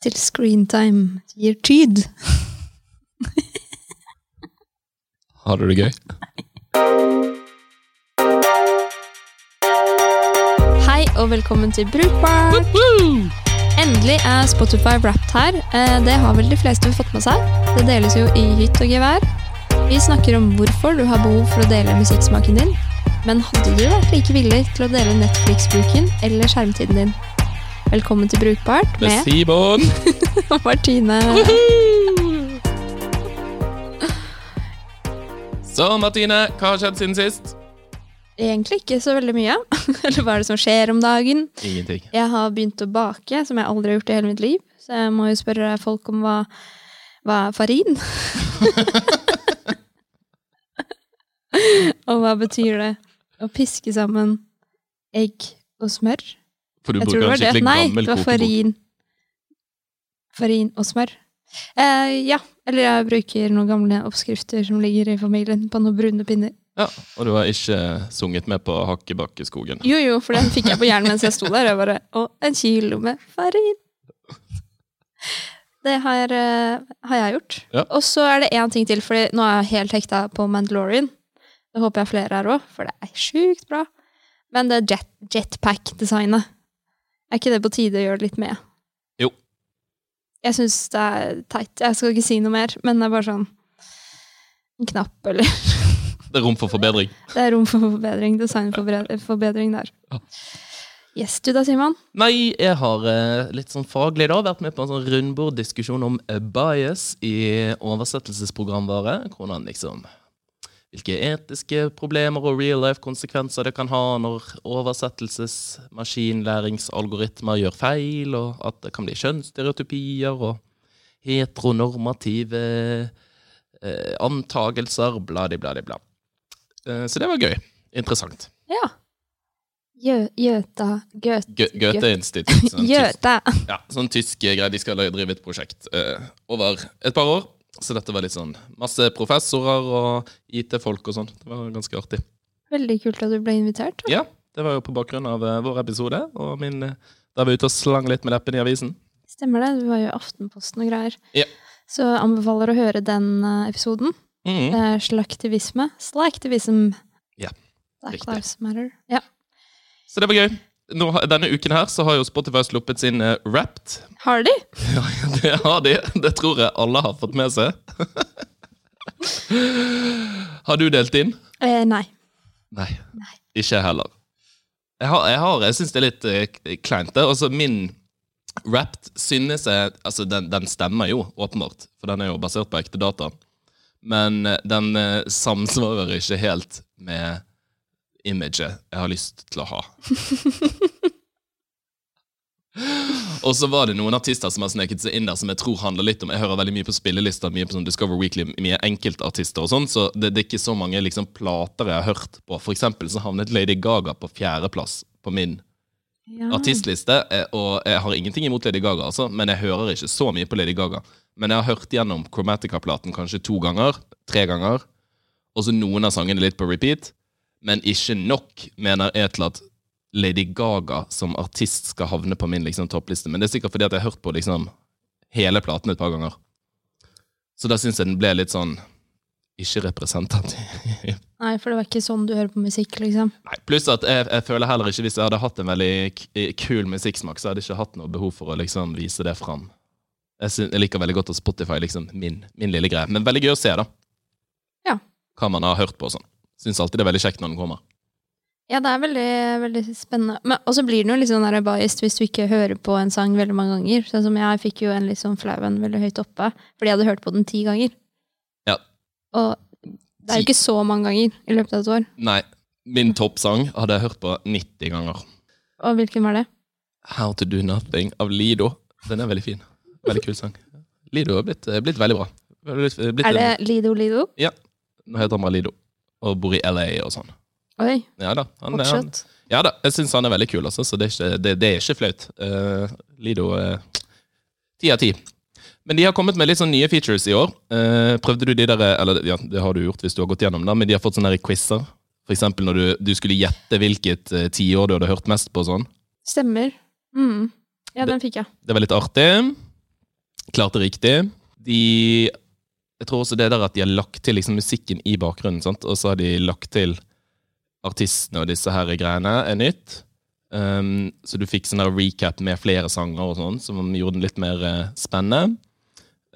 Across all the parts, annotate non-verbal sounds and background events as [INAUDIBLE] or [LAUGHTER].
til screentime gir tid. [LAUGHS] Har du det gøy? Hei og velkommen til Brukbart! Endelig er Spotify Wrapped her. Eh, Det har vel de fleste fått med seg. Det deles jo i hytt og gevær. Vi snakker om hvorfor du har behov for å dele musikksmaken din. Men hadde du vært like villig til å dele Netflix-bruken eller skjermtiden din? Velkommen til Brukbart Med Simon [LAUGHS] og Martine. Så, Martine, hva har skjedd siden sist? Egentlig ikke så veldig mye. [LAUGHS] Eller hva er det som skjer om dagen? Ingenting. Jeg har begynt å bake, som jeg aldri har gjort i hele mitt liv. Så jeg må jo spørre folk om hva, hva er farin? [LAUGHS] og hva betyr det å piske sammen egg og smør? For du jeg bruker en skikkelig Nei, gammel det var farin. Farin og smør. Eh, ja, eller jeg bruker noen gamle oppskrifter som ligger i familien, på noen brune pinner. Ja, Og du har ikke sunget med på Hakkebakkeskogen? Jo, jo, for den fikk jeg på hjernen mens jeg sto der. Jeg bare, Og en kilo med farin. Det har, eh, har jeg gjort. Ja. Og så er det én ting til, for nå er jeg helt hekta på Mandalorian. Det håper jeg flere er òg, for det er sjukt bra. Men det jet, jetpack-designet, er ikke det på tide å gjøre litt med? Jo. Jeg syns det er teit. Jeg skal ikke si noe mer, men det er bare sånn En knapp, eller Det er rom for forbedring. [LAUGHS] Det er rom for forbedring. Designforbedring der. Yes, du da, Simon? Nei, jeg har eh, litt sånn faglig da vært med på en sånn rundborddiskusjon om bias i oversettelsesprogramvare. Hvordan liksom Hvilke etiske problemer og real life-konsekvenser det kan ha når oversettelsesmaskinlæringsalgoritmer gjør feil, og at det kan bli kjønnsstereotypier og heteronormative eh, antagelser, bla-di-bla-di-bla. Eh, så det var gøy. Interessant. Ja. Gjø, Gjøta Gøt... Goethe-institutt. sånn tysk- [LAUGHS] ja, sånn tysk greie. De skal drive et prosjekt eh, over et par år. Så dette var litt sånn masse professorer og IT-folk og sånn. Det var ganske artig. Veldig kult at du ble invitert. da. Ja, det var jo på bakgrunn av eh, vår episode, og min eh, Da var vi ute og slang litt med leppen i avisen. Stemmer det. Du var jo i Aftenposten og greier. Ja. Så jeg anbefaler å høre den eh, episoden. Mhm. Det er slaktivisme. Slaktivism. Ja, Black riktig. Lives Matter. Ja. Så det var gøy. Nå, denne uken her så har jo Spotify sluppet sin uh, Wrapped. Har de? [LAUGHS] Ja, det har de. Det tror jeg alle har fått med seg. [LAUGHS] har du delt inn? Eh, nei. Nei. Ikke jeg heller. Jeg, har, jeg, har, jeg syns det er litt uh, kleint. det. Altså, min Wrapped synes jeg Altså, den, den stemmer jo, åpenbart, for den er jo basert på ekte data. Men eh, den uh, samsvarer ikke helt med imaget jeg har lyst til å ha. [LAUGHS] Og så var det noen artister som har sneket seg inn der, som jeg tror handler litt om Jeg hører veldig mye på spillelister, mye på sånn Discover Weekly, mye enkeltartister og sånn, så det, det er ikke så mange liksom, plater jeg har hørt på. For eksempel så havnet Lady Gaga på fjerdeplass på min Ja. artistliste. eh, Og jeg har ingenting imot Lady Gaga, altså, men jeg hører ikke så mye på Lady Gaga. Men jeg har hørt gjennom Chromatica-platen kanskje to ganger, tre ganger. Og så noen av sangene litt på repeat. Men ikke nok, mener jeg, til at Lady Gaga som artist skal havne på min liksom, toppliste. Men det er sikkert fordi at jeg har hørt på liksom, hele platen et par ganger. Så da syns jeg den ble litt sånn ikke representativ. [LAUGHS] Nei, for det var ikke sånn du hører på musikk, liksom. Nei, Pluss at jeg, jeg føler heller ikke hvis jeg hadde hatt en veldig kul musikksmak, så hadde jeg ikke hatt noe behov for å liksom vise det fram. Jeg, synes, jeg liker veldig godt at Spotify liksom min, min lille greie. Men veldig gøy å se, da. Ja. Hva man har hørt på og sånn. Syns alltid det er veldig kjekt når den kommer. Ja, det er veldig, veldig spennende. Og så blir den jo litt sånn biased hvis du ikke hører på en sang veldig mange ganger. Sånn som jeg fikk jo en litt sånn flau en veldig høyt oppe, fordi jeg hadde hørt på den ti ganger. Ja. Og det er jo ikke så mange ganger i løpet av et år. Nei, min toppsang hadde jeg hørt på 90 ganger. Og hvilken var det? How to do nothing av Lido. Den er veldig fin. Veldig kul sang. Lido er blitt, blitt veldig bra. Blitt, blitt, Er det Lido Lido? Ja. Nå heter han bare Lido. Og bor i LA og sånn. Oi, Ja da. Han, han. Ja da, jeg syns han er veldig kul, altså, så det er ikke, det, det er ikke flaut. Uh, Lido ti av ti. Men de har kommet med litt sånn nye features i år. Uh, prøvde du de der, eller ja, det har du gjort hvis du har gått gjennom da, men de har fått sånne quizer. Eksempel når du, du skulle gjette hvilket uh, tiår du hadde hørt mest på sånn. Stemmer. Mm. Ja, den fikk jeg. Det var litt artig. klarte riktig. De Jeg tror også det der at de har lagt til liksom musikken i bakgrunnen, sant? og så har de lagt til artistene og disse her greiene, er nytt. Um, så du fikk sånn recap med flere sanger og sånn, som gjorde den litt mer uh, spennende.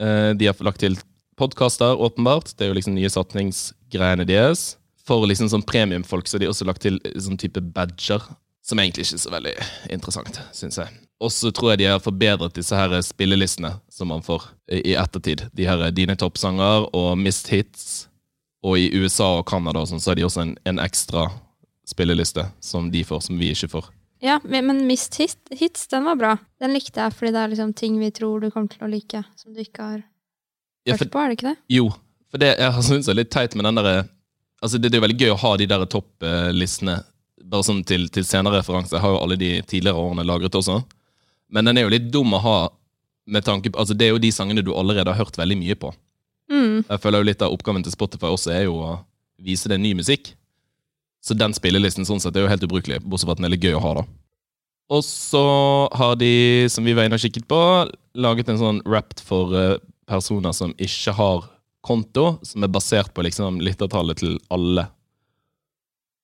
Uh, de har lagt til podkaster, åpenbart. Det er jo liksom nye satningsgreiene deres. For liksom sånn premiumfolk så har de også lagt til sånn type badger, som egentlig ikke er så veldig interessant, syns jeg. Og så tror jeg de har forbedret disse her spillelistene som man får i ettertid. De her Dine toppsanger og Mist Hits. Og i USA og Canada og sånn, så har de også en, en ekstra spilleliste som de får, som vi ikke får. Ja, men Mist Missed hit, Hits, den var bra. Den likte jeg, fordi det er liksom ting vi tror du kommer til å like, som du ikke har Ja, hørt for, på, er det ikke det? jo, for det jeg synes er litt teit med den derre Altså, det, det er jo veldig gøy å ha de der topplistene bare sånn til, til senere referanse. Jeg har jo alle de tidligere årene lagret også. Men den er jo litt dum å ha med tanke på Altså, det er jo de sangene du allerede har hørt veldig mye på. Mm. Jeg føler jo litt av oppgaven til Spotify også er jo å vise deg ny musikk. Så den spillelisten sånn sett er jo helt ubrukelig, bortsett fra at den er litt gøy å ha, da. Og så har de, som vi var inne og kikket på, laget en sånn rapt for eh, personer som ikke har konto, som er basert på liksom lyttertallet til alle.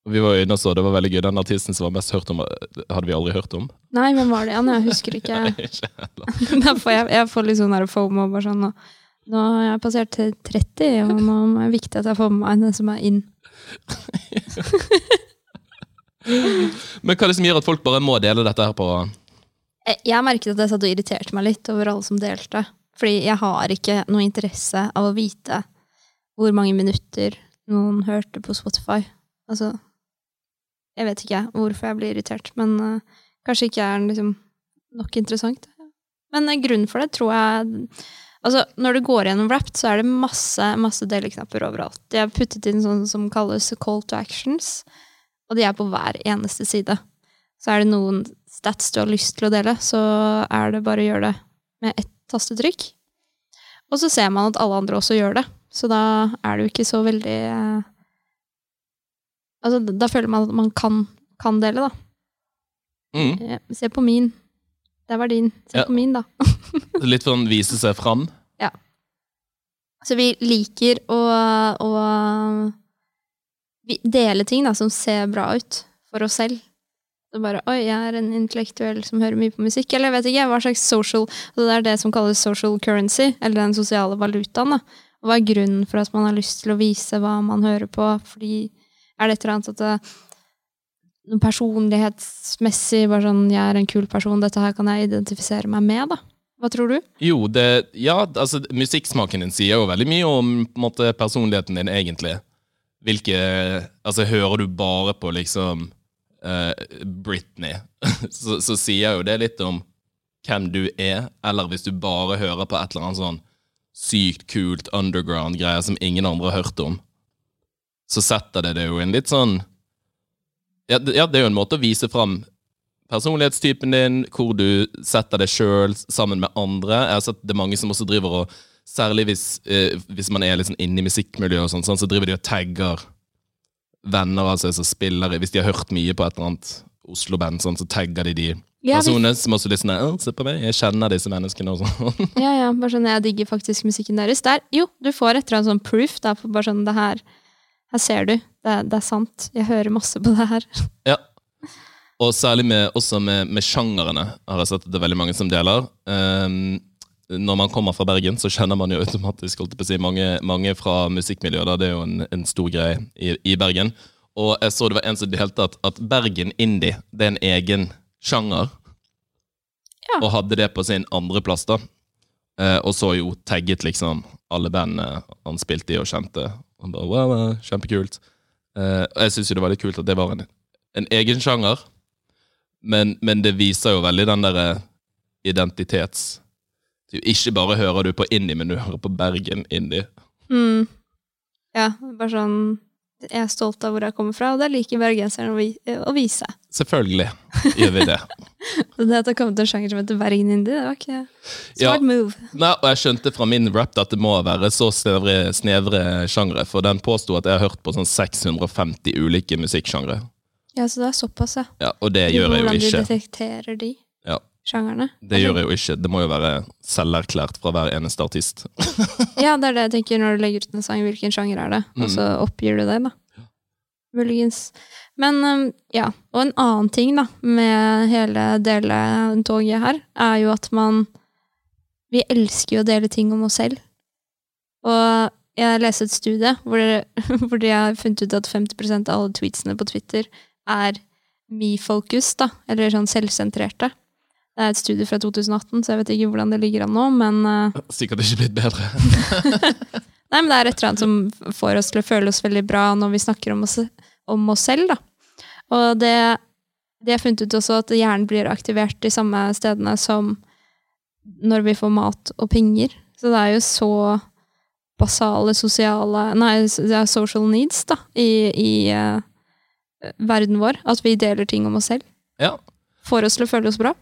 Og vi var inne og så, det var veldig gøy. Den artisten som var mest hørt om, eh, hadde vi aldri hørt om. Nei, hvem var det igjen? Jeg husker ikke. [LAUGHS] Ikke heller. [LAUGHS] Jeg, jeg får litt sånn der fomo. Bare sånn, nå, nå har jeg passert til 30, og nå er det viktig at jeg får med meg den som er inn. [LAUGHS] Men hva er det som gjør at folk bare må dele dette her på Jeg, jeg merket at jeg satt og irriterte meg litt over alle som delte. Fordi jeg har ikke noe interesse av å vite hvor mange minutter noen hørte på Spotify. Altså Jeg vet ikke hvorfor jeg blir irritert, men uh, kanskje ikke er liksom nok interessant. Men uh, grunnen for det tror jeg Altså, når du går gjennom Wrapped, så er det masse, masse deleknapper overalt. De har puttet inn sånn som kalles call to actions, og de er på hver eneste side. Så er det noen stats du har lyst til å dele, så er det bare å gjøre det med ett tastetrykk. Og så ser man at alle andre også gjør det, så da er det jo ikke så veldig eh, Altså, da føler man at man kan, kan dele, da. mm. Eh, Se på min. Der var din. Se Ja. på min, da. [LAUGHS] Litt sånn vise seg fram? Så vi liker å, å dele ting da, som ser bra ut for oss selv. Så bare Oi, jeg er en intellektuell som hører mye på musikk. Eller jeg vet ikke, hva slags social så Det er det som kalles social currency, eller den sosiale valutaen. da. Og hva er grunnen for at man har lyst til å vise hva man hører på? Fordi er det et eller annet at det, noe personlighetsmessig bare sånn, Jeg er en kul person, dette her kan jeg identifisere meg med, da. Hva tror du? Jo, det Ja, altså, musikksmaken din sier jo veldig mye om måte, personligheten din, egentlig. Hvilke Altså, hører du bare på liksom uh, Britney, [LAUGHS] så, så sier jo det litt om hvem du er. Eller hvis du bare hører på et eller annet sånn sykt kult underground-greier som ingen andre har hørt om, så setter det det jo en litt sånn ja, ja, det er jo en måte å vise fram personlighetstypen din, hvor du setter deg sjøl sammen med andre. Jeg har sett det er mange som også driver og Særlig hvis, eh, hvis man er sånn inne i musikkmiljøet, og sånn, sånn, så driver de og tagger venner av seg som spiller Hvis de har hørt mye på et eller annet Oslo-band, sånn, så tagger de de Ja, personene som også litt sånn Se på meg, jeg kjenner disse menneskene og sånn. ja, ja, bare sånn jeg digger faktisk musikken deres. Der, jo, du får et eller annet sånn proof, da, på bare sånn det her Her ser du, det, det er sant. Jeg hører masse på det her. [LAUGHS] Ja. Og særlig med, også med, med sjangerene har jeg sett at det er veldig mange som deler. Um, når man kommer fra Bergen, så kjenner man jo automatisk holdt på å si, mange, mange fra musikkmiljøet. Da. Det er jo en, en stor greie i, i Bergen. Og jeg så det var en som delte at, at Bergen indie det er en egen sjanger. Ja. Og hadde det på sin andreplass, da. Eh, og så jo tagget liksom alle bandene han spilte i og kjente. Og bare, wow, wow, kjempekult. Uh, og jeg syns jo det var litt kult at det var en, en egen sjanger. Men, men det viser jo veldig den derre identitets... Ikke bare hører du på indie, men du hører på Bergen indie. Mm. Ja, bare sånn er stolt av hvor jeg kommer fra, og det liker bergenserne å, vise. Selvfølgelig gjør vi det. [LAUGHS] Det at det har kommet en sjanger som heter Bergen Indie, det var ikke Ja. smart move. Nei, og jeg skjønte fra min rap at det må være så snevre, snevre sjangre, for den påsto at jeg har hørt på sånn 650 ulike musikksjangre. Ja, så det er såpass, ja. Ja, og det gjør jeg jo ikke. Hvordan du de detekterer de Ja. Sjangerne. Det gjør jeg jo ikke. Det må jo være selverklært fra hver eneste artist. [LAUGHS] Ja, det er det jeg tenker når du legger ut en sang. Hvilken sjanger er det? Og så oppgir du det, da. Muligens. Men um, ja. Og en annen ting da, med hele deletoget her, er jo at man Vi elsker jo å dele ting om oss selv. Og jeg leste et studie hvor, [LAUGHS] hvor de har funnet ut at 50% av alle tweetsene på Twitter er me-focus, da. Eller sånn selvsentrerte. Det er et studie fra 2018, så jeg vet ikke hvordan det ligger an nå, men uh, [LAUGHS] Sikkert ikke blitt bedre. [LAUGHS] Nei, men det er et eller annet som får oss til å føle oss veldig bra når vi snakker om oss, om oss selv, da. Og det De har funnet ut også at hjernen blir aktivert de samme stedene som når vi får mat og penger. Så det er jo så basale sosiale Nei, det er social needs, da, i, i uh, verden vår. At vi deler ting om oss selv. Ja. Får oss til å føle oss bra.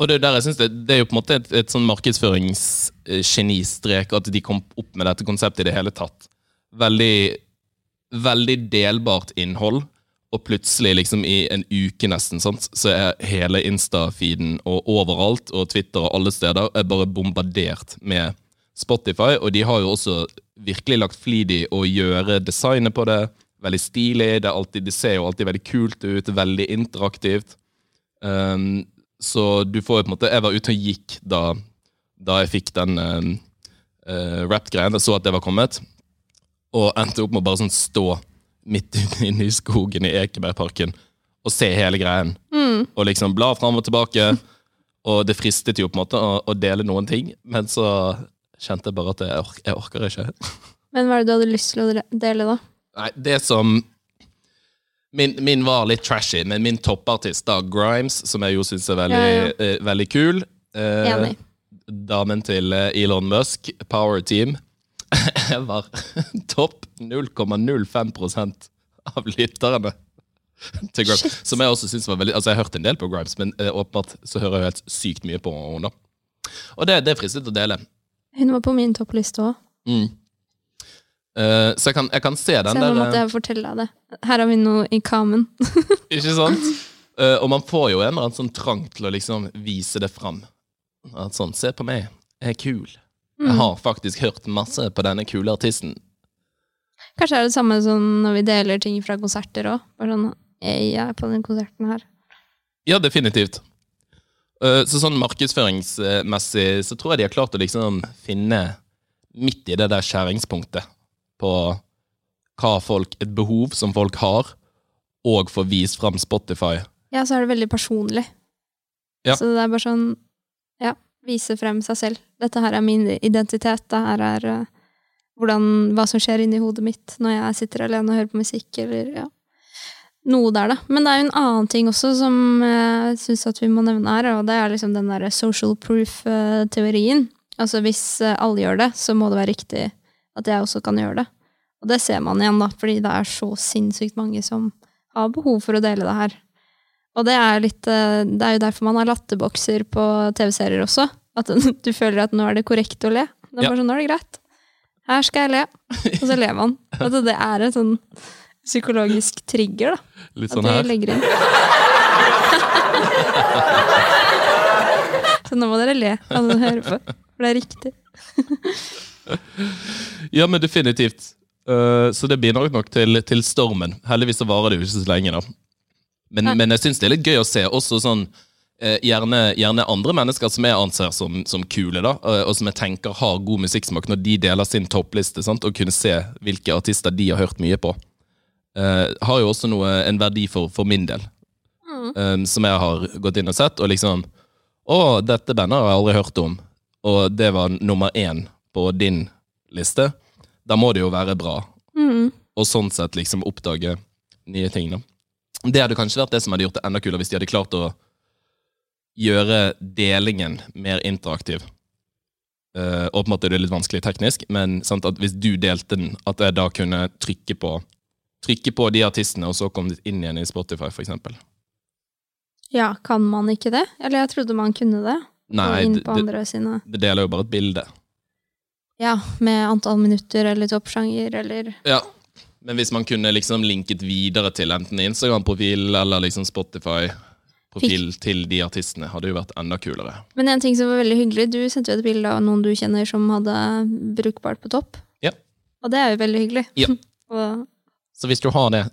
Og det, er der jeg synes det, det er jo på en måte et, et sånn markedsføringsgenistrek at de kom opp med dette konseptet i det hele tatt. Veldig, veldig delbart innhold, og plutselig, liksom i en uke nesten, sant, så er hele Insta-feeden og overalt, og Twitter og alle steder, er bare bombardert med Spotify, og de har jo også virkelig lagt flid i å gjøre designet på det. Veldig stilig. Det, alltid, det ser jo alltid veldig kult ut, veldig interaktivt. Um, så du får jo på en måte Jeg var ute og gikk da, da jeg fikk den uh, uh, rap-greien. Jeg så at det var kommet, og endte opp med å bare sånn stå midt [LAUGHS] inne i skogen i Ekebergparken og se hele greien. Mm. Og liksom bla fram og tilbake. [LAUGHS] Og det fristet jo på en måte å, å dele noen ting, men så kjente jeg bare at jeg, ork, jeg orker ikke. Men hva er det du hadde lyst til å dele, da? Nei, det som Min, min, var litt trashy, men min toppartist, da, Grimes, som jeg jo syns er veldig, Ja, ja. eh, veldig kul eh, Enig. Damen til eh, Elon Musk, Power Team, [LAUGHS] var topp 0,05% av lytterne. Til Grimes, Shit. som jeg også synes var veldig Altså, jeg har hørt en del på Grimes, men eh, åpenbart så hører jeg helt sykt mye på henne. Og det, det fristet å dele. Hun var på min toppliste òg, Mm. Eh, så jeg kan, jeg kan se så den nå der måtte eh, jeg fortelle deg det. Her har vi noe i kamen. [LAUGHS] Ikke sant? Uh, og man får jo en eller annen sånn trang til å liksom vise det fram. At sånn, se på meg, jeg er kul. Mm. Jeg har faktisk hørt masse på denne kule artisten. Kanskje er det samme som når vi deler ting fra konserter òg. Bare sånn Jeg er på den konserten her. Ja, definitivt. Så sånn markedsføringsmessig så tror jeg de har klart å liksom finne midt i det der skjæringspunktet på hva folk, et behov som folk har, og få vist fram Spotify. Ja, så er det veldig personlig. Ja. Så det er bare sånn Ja, vise frem seg selv. Dette her er min identitet. Det her er eh, hvordan, hva som skjer inni hodet mitt når jeg sitter alene og hører på musikk, eller ja. Noe der, da. Men det er jo en annen ting også som jeg syns at vi må nevne her, og det er liksom den derre social proof-teorien. Altså hvis eh, alle gjør det, så må det være riktig at jeg også kan gjøre det. Og det ser man igjen, da, fordi det er så sinnssykt mange som har behov for å dele det her. Og det er, litt, eh, det er jo derfor man har latterbokser på TV-serier også. At [LAUGHS] du føler at nå er det korrekt å le. Det er Ja. bare sånn, nå er det greit. Her skal jeg le. Og så ler man. [LAUGHS] At det er en sånn psykologisk trigger, da. Litt At sånn de her. legger inn. [LAUGHS] Så nå må dere le, alle som hører på. For det er riktig. Ja, men definitivt. Uh, så det bidrar nok til, til stormen. Heldigvis så varer det jo ikke så lenge, da. Men, men jeg syns det er litt gøy å se også sånn uh, gjerne, gjerne andre mennesker som jeg anser som, som kule, da, uh, og som jeg tenker har god musikksmak, når de deler sin toppliste, sant, og kunne se hvilke artister de har hørt mye på. Har jo også noe, en verdi for, for min del, eh, som jeg har gått inn og sett, og liksom Å, dette bandet har jeg aldri hørt om, og det var nummer én på din liste. Da må det jo være bra. Mm. Og sånn sett liksom oppdage nye ting. da. Det hadde kanskje vært det som hadde gjort det enda kulere, hvis de hadde klart å gjøre delingen mer interaktiv. Uh, en måte er det litt vanskelig teknisk, men sant, hvis du delte den, at jeg da kunne trykke på Trykke på de artistene, og så kom de inn igjen i Spotify, for eksempel. Ja, kan man ikke det? Eller jeg trodde man kunne det. Nei, det, på det, det deler jo bare et bilde. Ja, med antall minutter eller toppsjanger eller Ja, men hvis man kunne liksom linket videre til enten Instagram-profil eller liksom Spotify profil til de artistene. Hadde jo vært enda kulere. Men en ting som var veldig hyggelig, du sendte jo et bilde av noen du kjenner som hadde brukbart på topp. Ja. Og det er jo veldig hyggelig. Ja. [LAUGHS] og Så hvis du har det,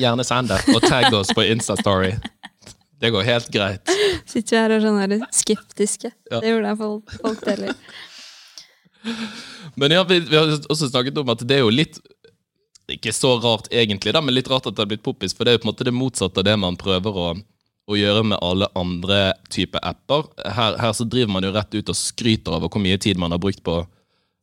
gjerne send det, og tagg oss på Instastory. Det går helt greit. sitter vi her og sånn er skeptiske. Ja. Det gjorde jeg folk, folk deler. Men ja, vi, vi har også snakket om at det er jo litt Ikke så rart egentlig, da, men litt rart at det har blitt poppis, for det er jo på en måte det motsatte av det man prøver å, å gjøre med alle andre typer apper. Her, her så driver man jo rett ut og skryter av hvor mye tid man har brukt på,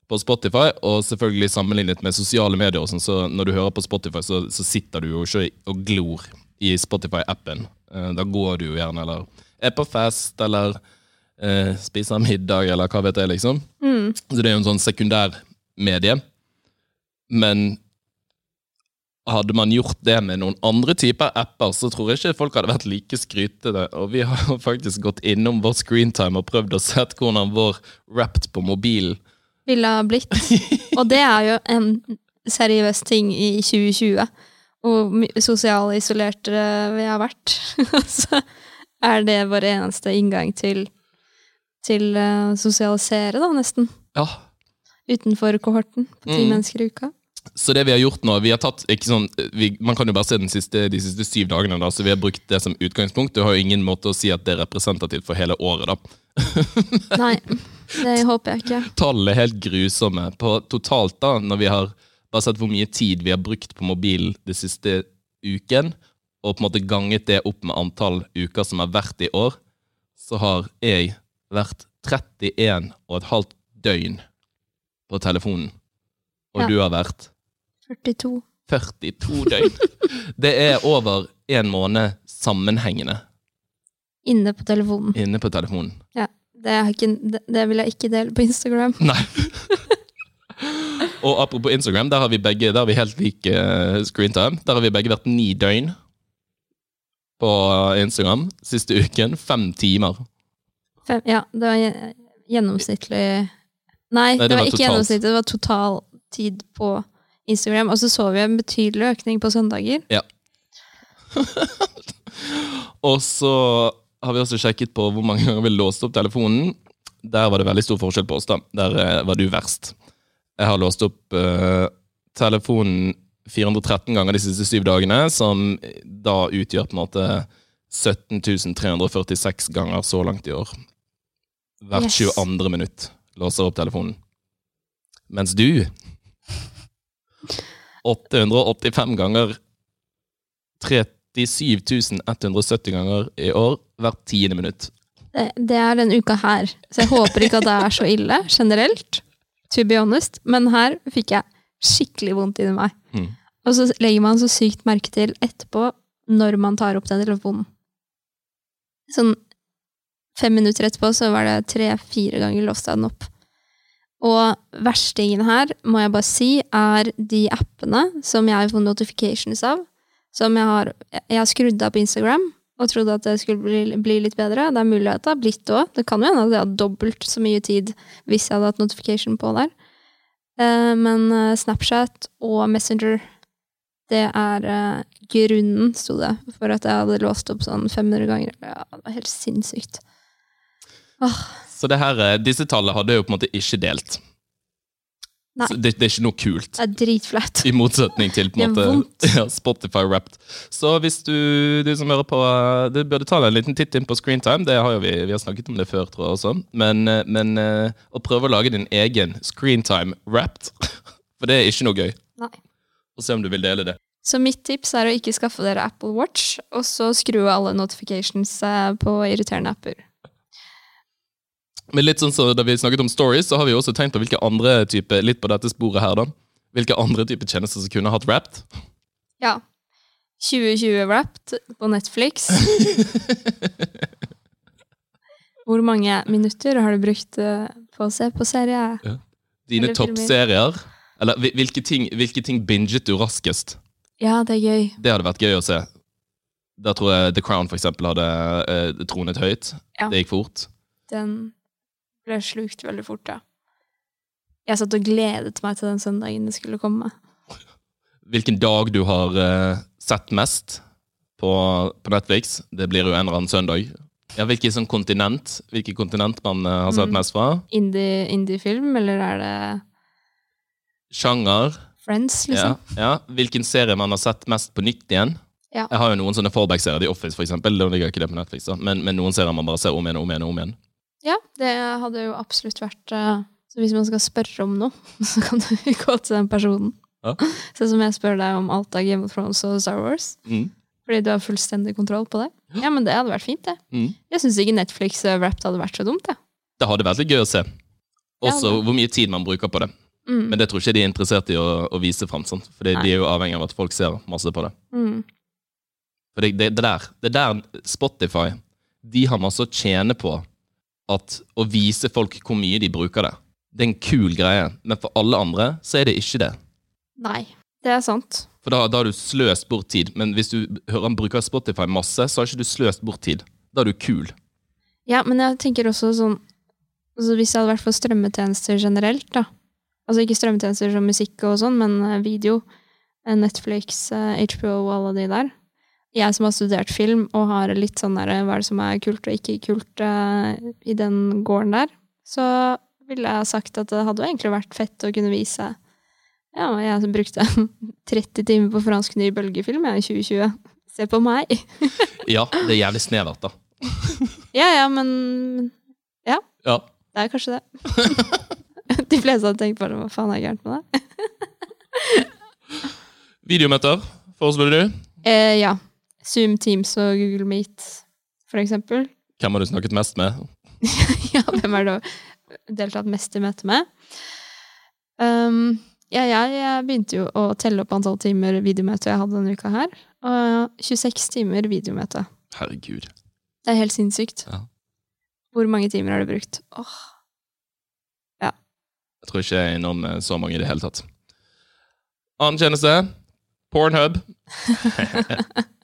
på Spotify, og selvfølgelig sammenlignet med sosiale medier, sånn, så når du hører på Spotify, så, så sitter du jo ikke og glor i Spotify-appen. Eh, Da går du jo gjerne, eller er på fest, eller eh, spiser middag, eller hva vet jeg, liksom. Så det er jo en sånn sekundær medie. Men hadde man gjort det med noen andre typer apper, så tror jeg ikke folk hadde vært like skrytede. Og vi har faktisk gått innom vår screentime og prøvd å sett hvordan vår Wrapped på mobilen Ville ha blitt. Og det er jo en seriøs ting i 2020. Hvor my- sosialisolerte vi har vært. [LAUGHS] Så er det vår eneste inngang til, til å sosialisere, da, nesten. Ja. Utenfor kohorten på ti Mm. mennesker i uka. Så det vi har gjort nå vi har tatt, ikke sånn, vi, Man kan jo bare se den siste, de siste syv dagene, da, så vi har brukt det som utgangspunkt. Du har jo ingen måte å si at det er representativt for hele året. da. [LAUGHS] Nei, det håper jeg ikke. Tallene er helt grusomme. På totalt, da, når vi har bare sett hvor mye tid vi har brukt på mobilen den siste uken, og på en måte ganget det opp med antall uker som har vært i år, så har jeg vært 31 og et halvt døgn på telefonen. Og Ja. du har vært 42. 42 døgn. [LAUGHS] Det er over en måned sammenhengende Inne på telefonen. inne på telefonen. Ja, det, ikke, det, det vil jeg ikke dele på Instagram. Nei. Og apropos Instagram, der har vi begge Der har vi helt lik eh, screentime. Der har vi begge vært ni døgn på Instagram siste uken. Fem timer. Fem, ja, det var gjennomsnittlig Nei, det, det var, var ikke gjennomsnittlig, det var total tid på Instagram. Og så så vi en betydelig økning på søndager. Ja. [LAUGHS] Og så har vi også sjekket på hvor mange ganger vi låste opp telefonen. Der var det veldig stor forskjell på oss. da. Der eh, var du verst. Jeg har låst opp uh, telefonen 413 ganger de siste syv dagene, som da utgjør på en måte 17 346 ganger så langt i år. Hvert Yes. 22. minutt låser opp telefonen. Mens du 885 ganger 37 170 ganger i år hvert tiende minutt. Det, det er denne uka her. Så jeg håper ikke at det er så ille generelt. To be honest. Men her fikk jeg skikkelig vondt inni meg. Mm. Og så legger man så sykt merke til etterpå når man tar opp den telefonen. Sånn fem minutter etterpå så var det tre-fire ganger låste jeg den opp. Og verstingen her, må jeg bare si, er de appene som jeg får notifications av. Som jeg har, jeg har skrudd av på Instagram og trodde at det skulle bli, bli litt bedre. Det er mulig at det har blitt det òg. Det kan jo hende at jeg har dobbelt så mye tid hvis jeg hadde hatt notification på der. Eh, Men eh, Snapchat og Messenger, det er eh, grunnen, sto det, for at jeg hadde låst opp sånn 500 ganger. Ja, det var helt sinnssykt. Så det her, eh, disse tallene hadde jeg jo på en måte ikke delt. Det, det er ikke noe kult. Det er dritflaut. I motsetning til på en måte [LAUGHS] ja, Spotify Wrapped. Så hvis du, du som hører på, eh, du burde ta en liten titt inn på Screentime. Det har jo vi, vi har snakket om det før, tror jeg også. Men, eh, men å prøve å lage din egen Screentime Wrapped, [LAUGHS] for det er ikke noe gøy. Nei. Og se om du vil dele det. Så mitt tips er å ikke skaffe dere Apple Watch, og så skru av alle notifications på irriterende apper. Men litt sånn så da vi snakket om stories, så har vi også tenkt på hvilke andre type, litt på dette sporet her da, hvilke andre type tjenester som kunne hatt Wrapped. Ja. 2020 Wrapped på Netflix. [LAUGHS] Hvor mange minutter har du brukt eh, på å se på serie? Dine toppserier. Eller hvilke ting, hvilke ting binget du raskest? Ja, det er gøy. Det hadde vært gøy å se. Da tror jeg The Crown for eksempel hadde eh, tronet høyt. Ja. Det gikk fort. Den ble slukt veldig fort, ja. Jeg satt og gledet meg til den søndagen det skulle komme. Hvilken dag du har uh, sett mest på, på Netflix. Det blir jo en eller annen søndag. Ja, Hvilket sånn kontinent Hvilket kontinent man uh, har sett Mm. mest fra? Indie- Indie-film, eller er det Sjanger. Friends, liksom? ja. Hvilken serie man har sett mest på nytt igjen? Ja. Jeg har jo noen sånne fallback-serier. The Office, for eksempel. Da ligger ikke det på Netflix, da. Men, men noen serier man bare ser om igjen og om igjen. og om igjen. Ja, det hadde jo absolutt vært eh, Så hvis man skal spørre om noe, [LAUGHS] så kan du [LAUGHS] gå til den personen. Ja. [LAUGHS] Sånn som jeg spør deg om alt av Game of Thrones og Star Wars. Mm. Fordi du har fullstendig kontroll på det. Ja, men det hadde vært fint, det. Mm. Jeg syns ikke Netflix uh, Wrapped hadde vært så dumt, det. Det hadde vært litt gøy å se. Også hvor mye tid man bruker på det. Mm. Men det tror ikke de er interessert i å, å vise fram. Sant? For de er jo avhengig av at folk ser masse på det. Mm. For det, det, det, der, det der Spotify De har masse å tjene på at, å vise folk hvor mye de bruker det. Det er en kul greie, men for alle andre så er det ikke det. Nei, det er sant. For da, da har du sløst bort tid. Men hvis du hører han bruker Spotify masse, så har ikke du sløst bort tid. Da er du kul. Ja, men jeg tenker også sånn altså Hvis jeg hadde vært for strømmetjenester generelt, da. Altså ikke strømmetjenester som musikk og sånn, men eh, video. eh, Netflix, eh, HBO og alle de der. Jeg som har studert film og har litt sånn der, hva er det som er kult og ikke kult uh, i den gården der, så ville jeg sagt at det hadde jo egentlig vært fett å kunne vise Ja, jeg brukte [LAUGHS] 30 timer på fransk ny bølgefilm jeg, i 2020. Se på meg! [LAUGHS] Ja, det er jævlig snevert, da. [LAUGHS] Ja ja, men Ja. Det er kanskje det. De fleste hadde tenkt bare hva faen er gærent med deg? Videomøter, foreslår du? Eh, ja. Zoom, Teams og Google Meet, for eksempel. Hvem har du snakket mest med? [LAUGHS] ja, hvem det du deltatt mest i møte med? Um, ja, jeg, jeg begynte jo å telle opp antall timer videomøte jeg hadde denne uka her. Og 26 timer videomøte. Herregud. Det er helt sinnssykt. Ja. Hvor mange timer har du brukt? Åh, Jeg tror ikke jeg er innom eh, så mange i det hele tatt. Annen tjeneste? Pornhub. [LAUGHS]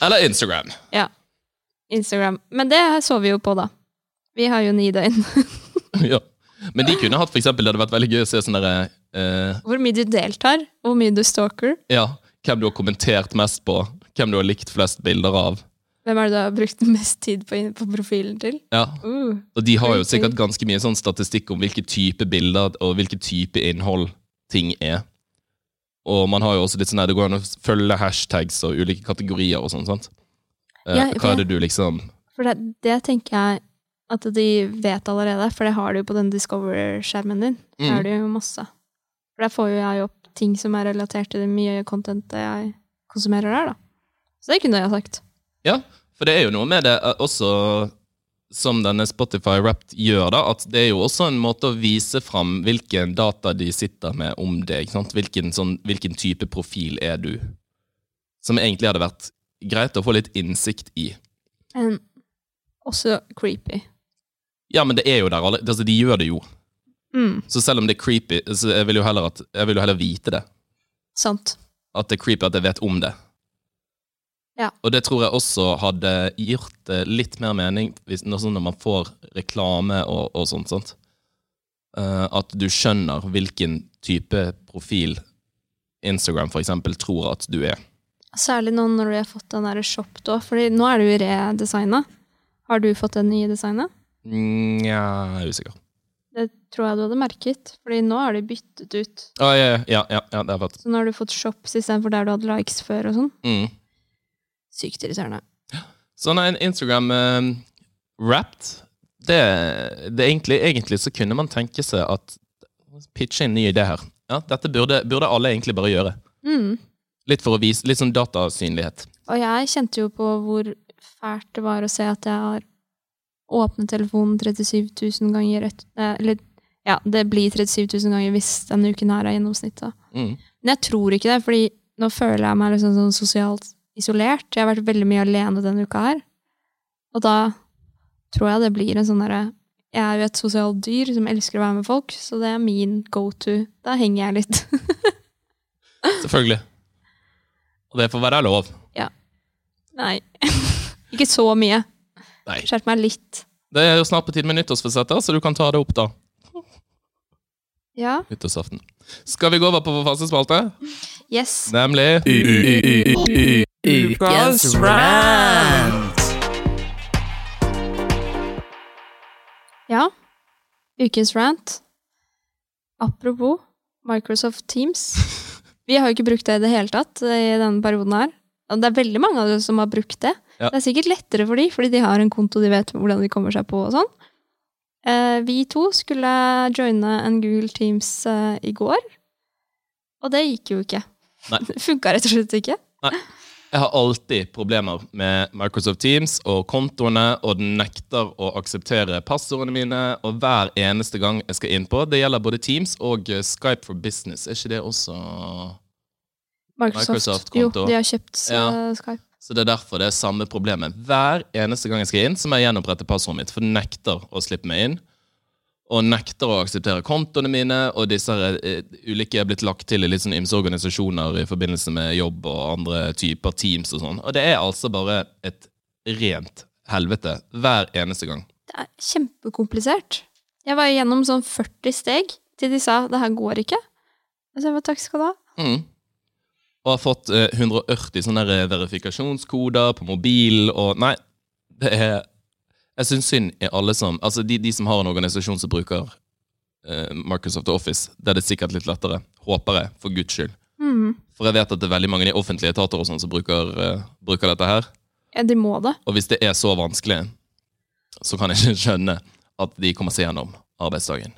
Eller Instagram. Ja. Instagram. Men det så vi jo på, da. Vi har jo ni døgn. [LAUGHS] ja. Men de kunne hatt for eksempel, det hadde vært veldig gøy å se sånn derre eh, Hvor mye du deltar, hvor mye du stalker. Ja, hvem du har kommentert mest på. Hvem du har likt flest bilder av. Hvem er det du har brukt mest tid på, på profilen til? Ja, Uh, Og de har jo sikkert ganske mye sånn statistikk om hvilke type bilder og hvilke type innhold ting er. Og man har jo også litt sånn det går an å følge hashtags og ulike kategorier og sånn, sant? Eh, Ja, hva er det- du liksom for det, det tenker jeg at de vet allerede, for det har du jo på den Discover-skjermen din. Der Mm. er du jo masse. For der får jo jeg opp ting som er relatert til det mye contentet jeg konsumerer der, da. Så det kunne jeg sagt. Ja, for det er jo noe med det eh, også som denne Spotify Wrapped gjør, da, at det er jo også en måte å vise fram hvilken data de sitter med om deg. Hvilken, sånn, hvilken type profil er du? Som egentlig hadde vært greit å få litt innsikt i. Um, også creepy. Ja, men det er jo der alle, altså De gjør det jo. Mm, Så selv om det er creepy, så jeg vil jo heller, at, jeg vil jo heller vite det. sant. At det er creepy at jeg vet om det. Ja. Og det tror jeg også hadde gjort litt mer mening hvis, når, sånn man får reklame og, og sånt. sånt. Uh, at du skjønner hvilken type profil Instagram for eksempel tror at du er. Særlig nå når du har fått den der shop da, fordi nå er du redesigna. Har du fått den nye designet? Nja, jeg er usikker. Det tror jeg du hadde merket, fordi nå har de byttet ut. Ah, ja, ja, ja, ja, det har vært Så nå har du fått shops istedenfor der du hadde likes før og sånn. mm. Sykt irriterende. Så nei, Instagram uh, wrapped. Det, det egentlig, egentlig så kunne man tenke seg at Pitche en ny idé her. Ja, Dette burde, burde alle egentlig bare gjøre. Mm. Litt for å vise litt sånn datasynlighet. Og jeg kjente jo på hvor fælt det var å se at jeg har åpnet telefonen 37 000 ganger et, eh, Eller ja, det blir 37 000 ganger hvis denne uken her er gjennomsnittet. Mm. Men jeg tror ikke det, fordi nå føler jeg meg liksom sånn sosialt isolert. Jeg har vært veldig mye alene denne uka her. Og da tror jeg det blir en sånn derre Jeg er jo et sosialt dyr som elsker å være med folk, så det er min go to. Da henger jeg litt. [LAUGHS] Selvfølgelig. Og det får være lov. Nei. [LAUGHS] ikke så mye. Nei. Skjerp meg litt. Det er jo snart på tide med nyttårsforsetter, så du kan ta det opp da. Ja. Nyttårsaften. Skal vi gå over på vår faste spalte? Yes. Nemlig Ukens rant! Ja, ukens rant. Apropos Microsoft Teams. [LAUGHS] Vi har jo ikke brukt det i det hele tatt i denne perioden her. Og det er veldig mange av dere som har brukt det. Ja. Det er sikkert lettere for dem, fordi de har en konto de vet hvordan de kommer seg på og sånn. Eh, vi to skulle joine en Google Teams eh, i går, og det gikk jo ikke. Nei. [LAUGHS] Det funka rett og slett ikke. Jeg har alltid problemer med Microsoft Teams og kontoene, og den nekter å akseptere passordene mine. Og hver eneste gang jeg skal inn på Det gjelder både Teams og Skype for Business. Er ikke det også Microsoft, Microsoft-konto. Jo, de har kjøpt Ja. eh, Skype. Så det er derfor det er samme problemet. Hver eneste gang jeg skal inn, så må jeg gjenopprette passordet mitt, for den nekter å slippe meg inn. Og nekter å akseptere kontoene mine, og disse er, eh, ulike er blitt lagt til i litt sånn ymse organisasjoner i forbindelse med jobb og andre typer teams og sånn. Og det er altså bare et rent helvete hver eneste gang. Det er kjempekomplisert. Jeg var igjennom sånn 40 steg til de sa det her går ikke. Og så jeg bare takk skal du ha. Mm. Og har fått eh, 180 sånne verifikasjonskoder på mobil og Nei, det er Jeg syns synd i alle som Altså, de, de som har en organisasjon som bruker uh, Microsoft Office, det er det sikkert litt lettere. Håper jeg, for guds skyld. Mm. For jeg vet at det er veldig mange i offentlige etater og sånn som bruker, uh, bruker dette her. Ja, de må det. Og hvis det er så vanskelig, så kan jeg ikke skjønne at de kommer seg gjennom arbeidsdagen.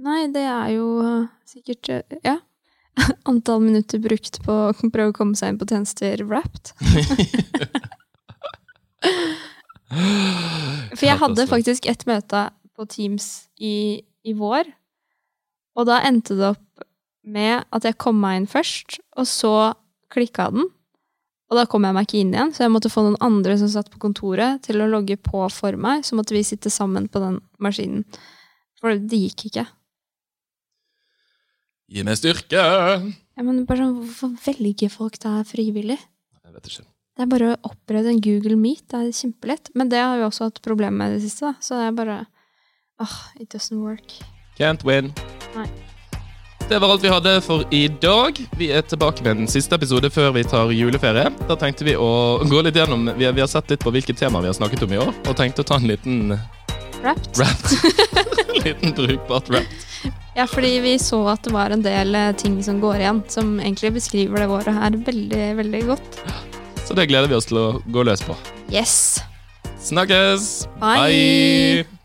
Nei, det er jo eh, sikkert Ja. [LAUGHS] Antall minutter brukt på å prøve å komme seg inn på tjenester wrapped. [LAUGHS] [LAUGHS] For jeg hadde faktisk et møte på Teams i, i vår, og da endte det opp med at jeg kom meg inn først, og så klikka den. Og da kom jeg meg ikke inn igjen, så jeg måtte få noen andre som satt på kontoret, til å logge på for meg. Så måtte vi sitte sammen på den maskinen. For det gikk ikke. Gi meg styrke! Ja, men bare sånn, Hvorfor velger folk det her frivillig? Jeg vet ikke. Det er bare å opprette en Google Meet. Det er kjempelett. Men det har vi også hatt problemer med i det siste. Da. Så det er bare ah, It doesn't work. Can't win. Nei. Det var alt vi hadde for i dag. Vi er tilbake med den siste episode før vi tar juleferie. Da tenkte vi å gå litt gjennom Vi har, vi har sett litt på hvilke temaer vi har snakket om i år, og tenkte å ta en liten Wrapped. wrapped. [LAUGHS] [LAUGHS] liten brukbart wrapped. Ja, fordi vi så at det var en del eh, ting som går igjen, som egentlig beskriver det året her veldig, veldig godt. [GASPS] Så det gleder vi oss til å gå løs på. Yes! Snakkes! Bye. Bye.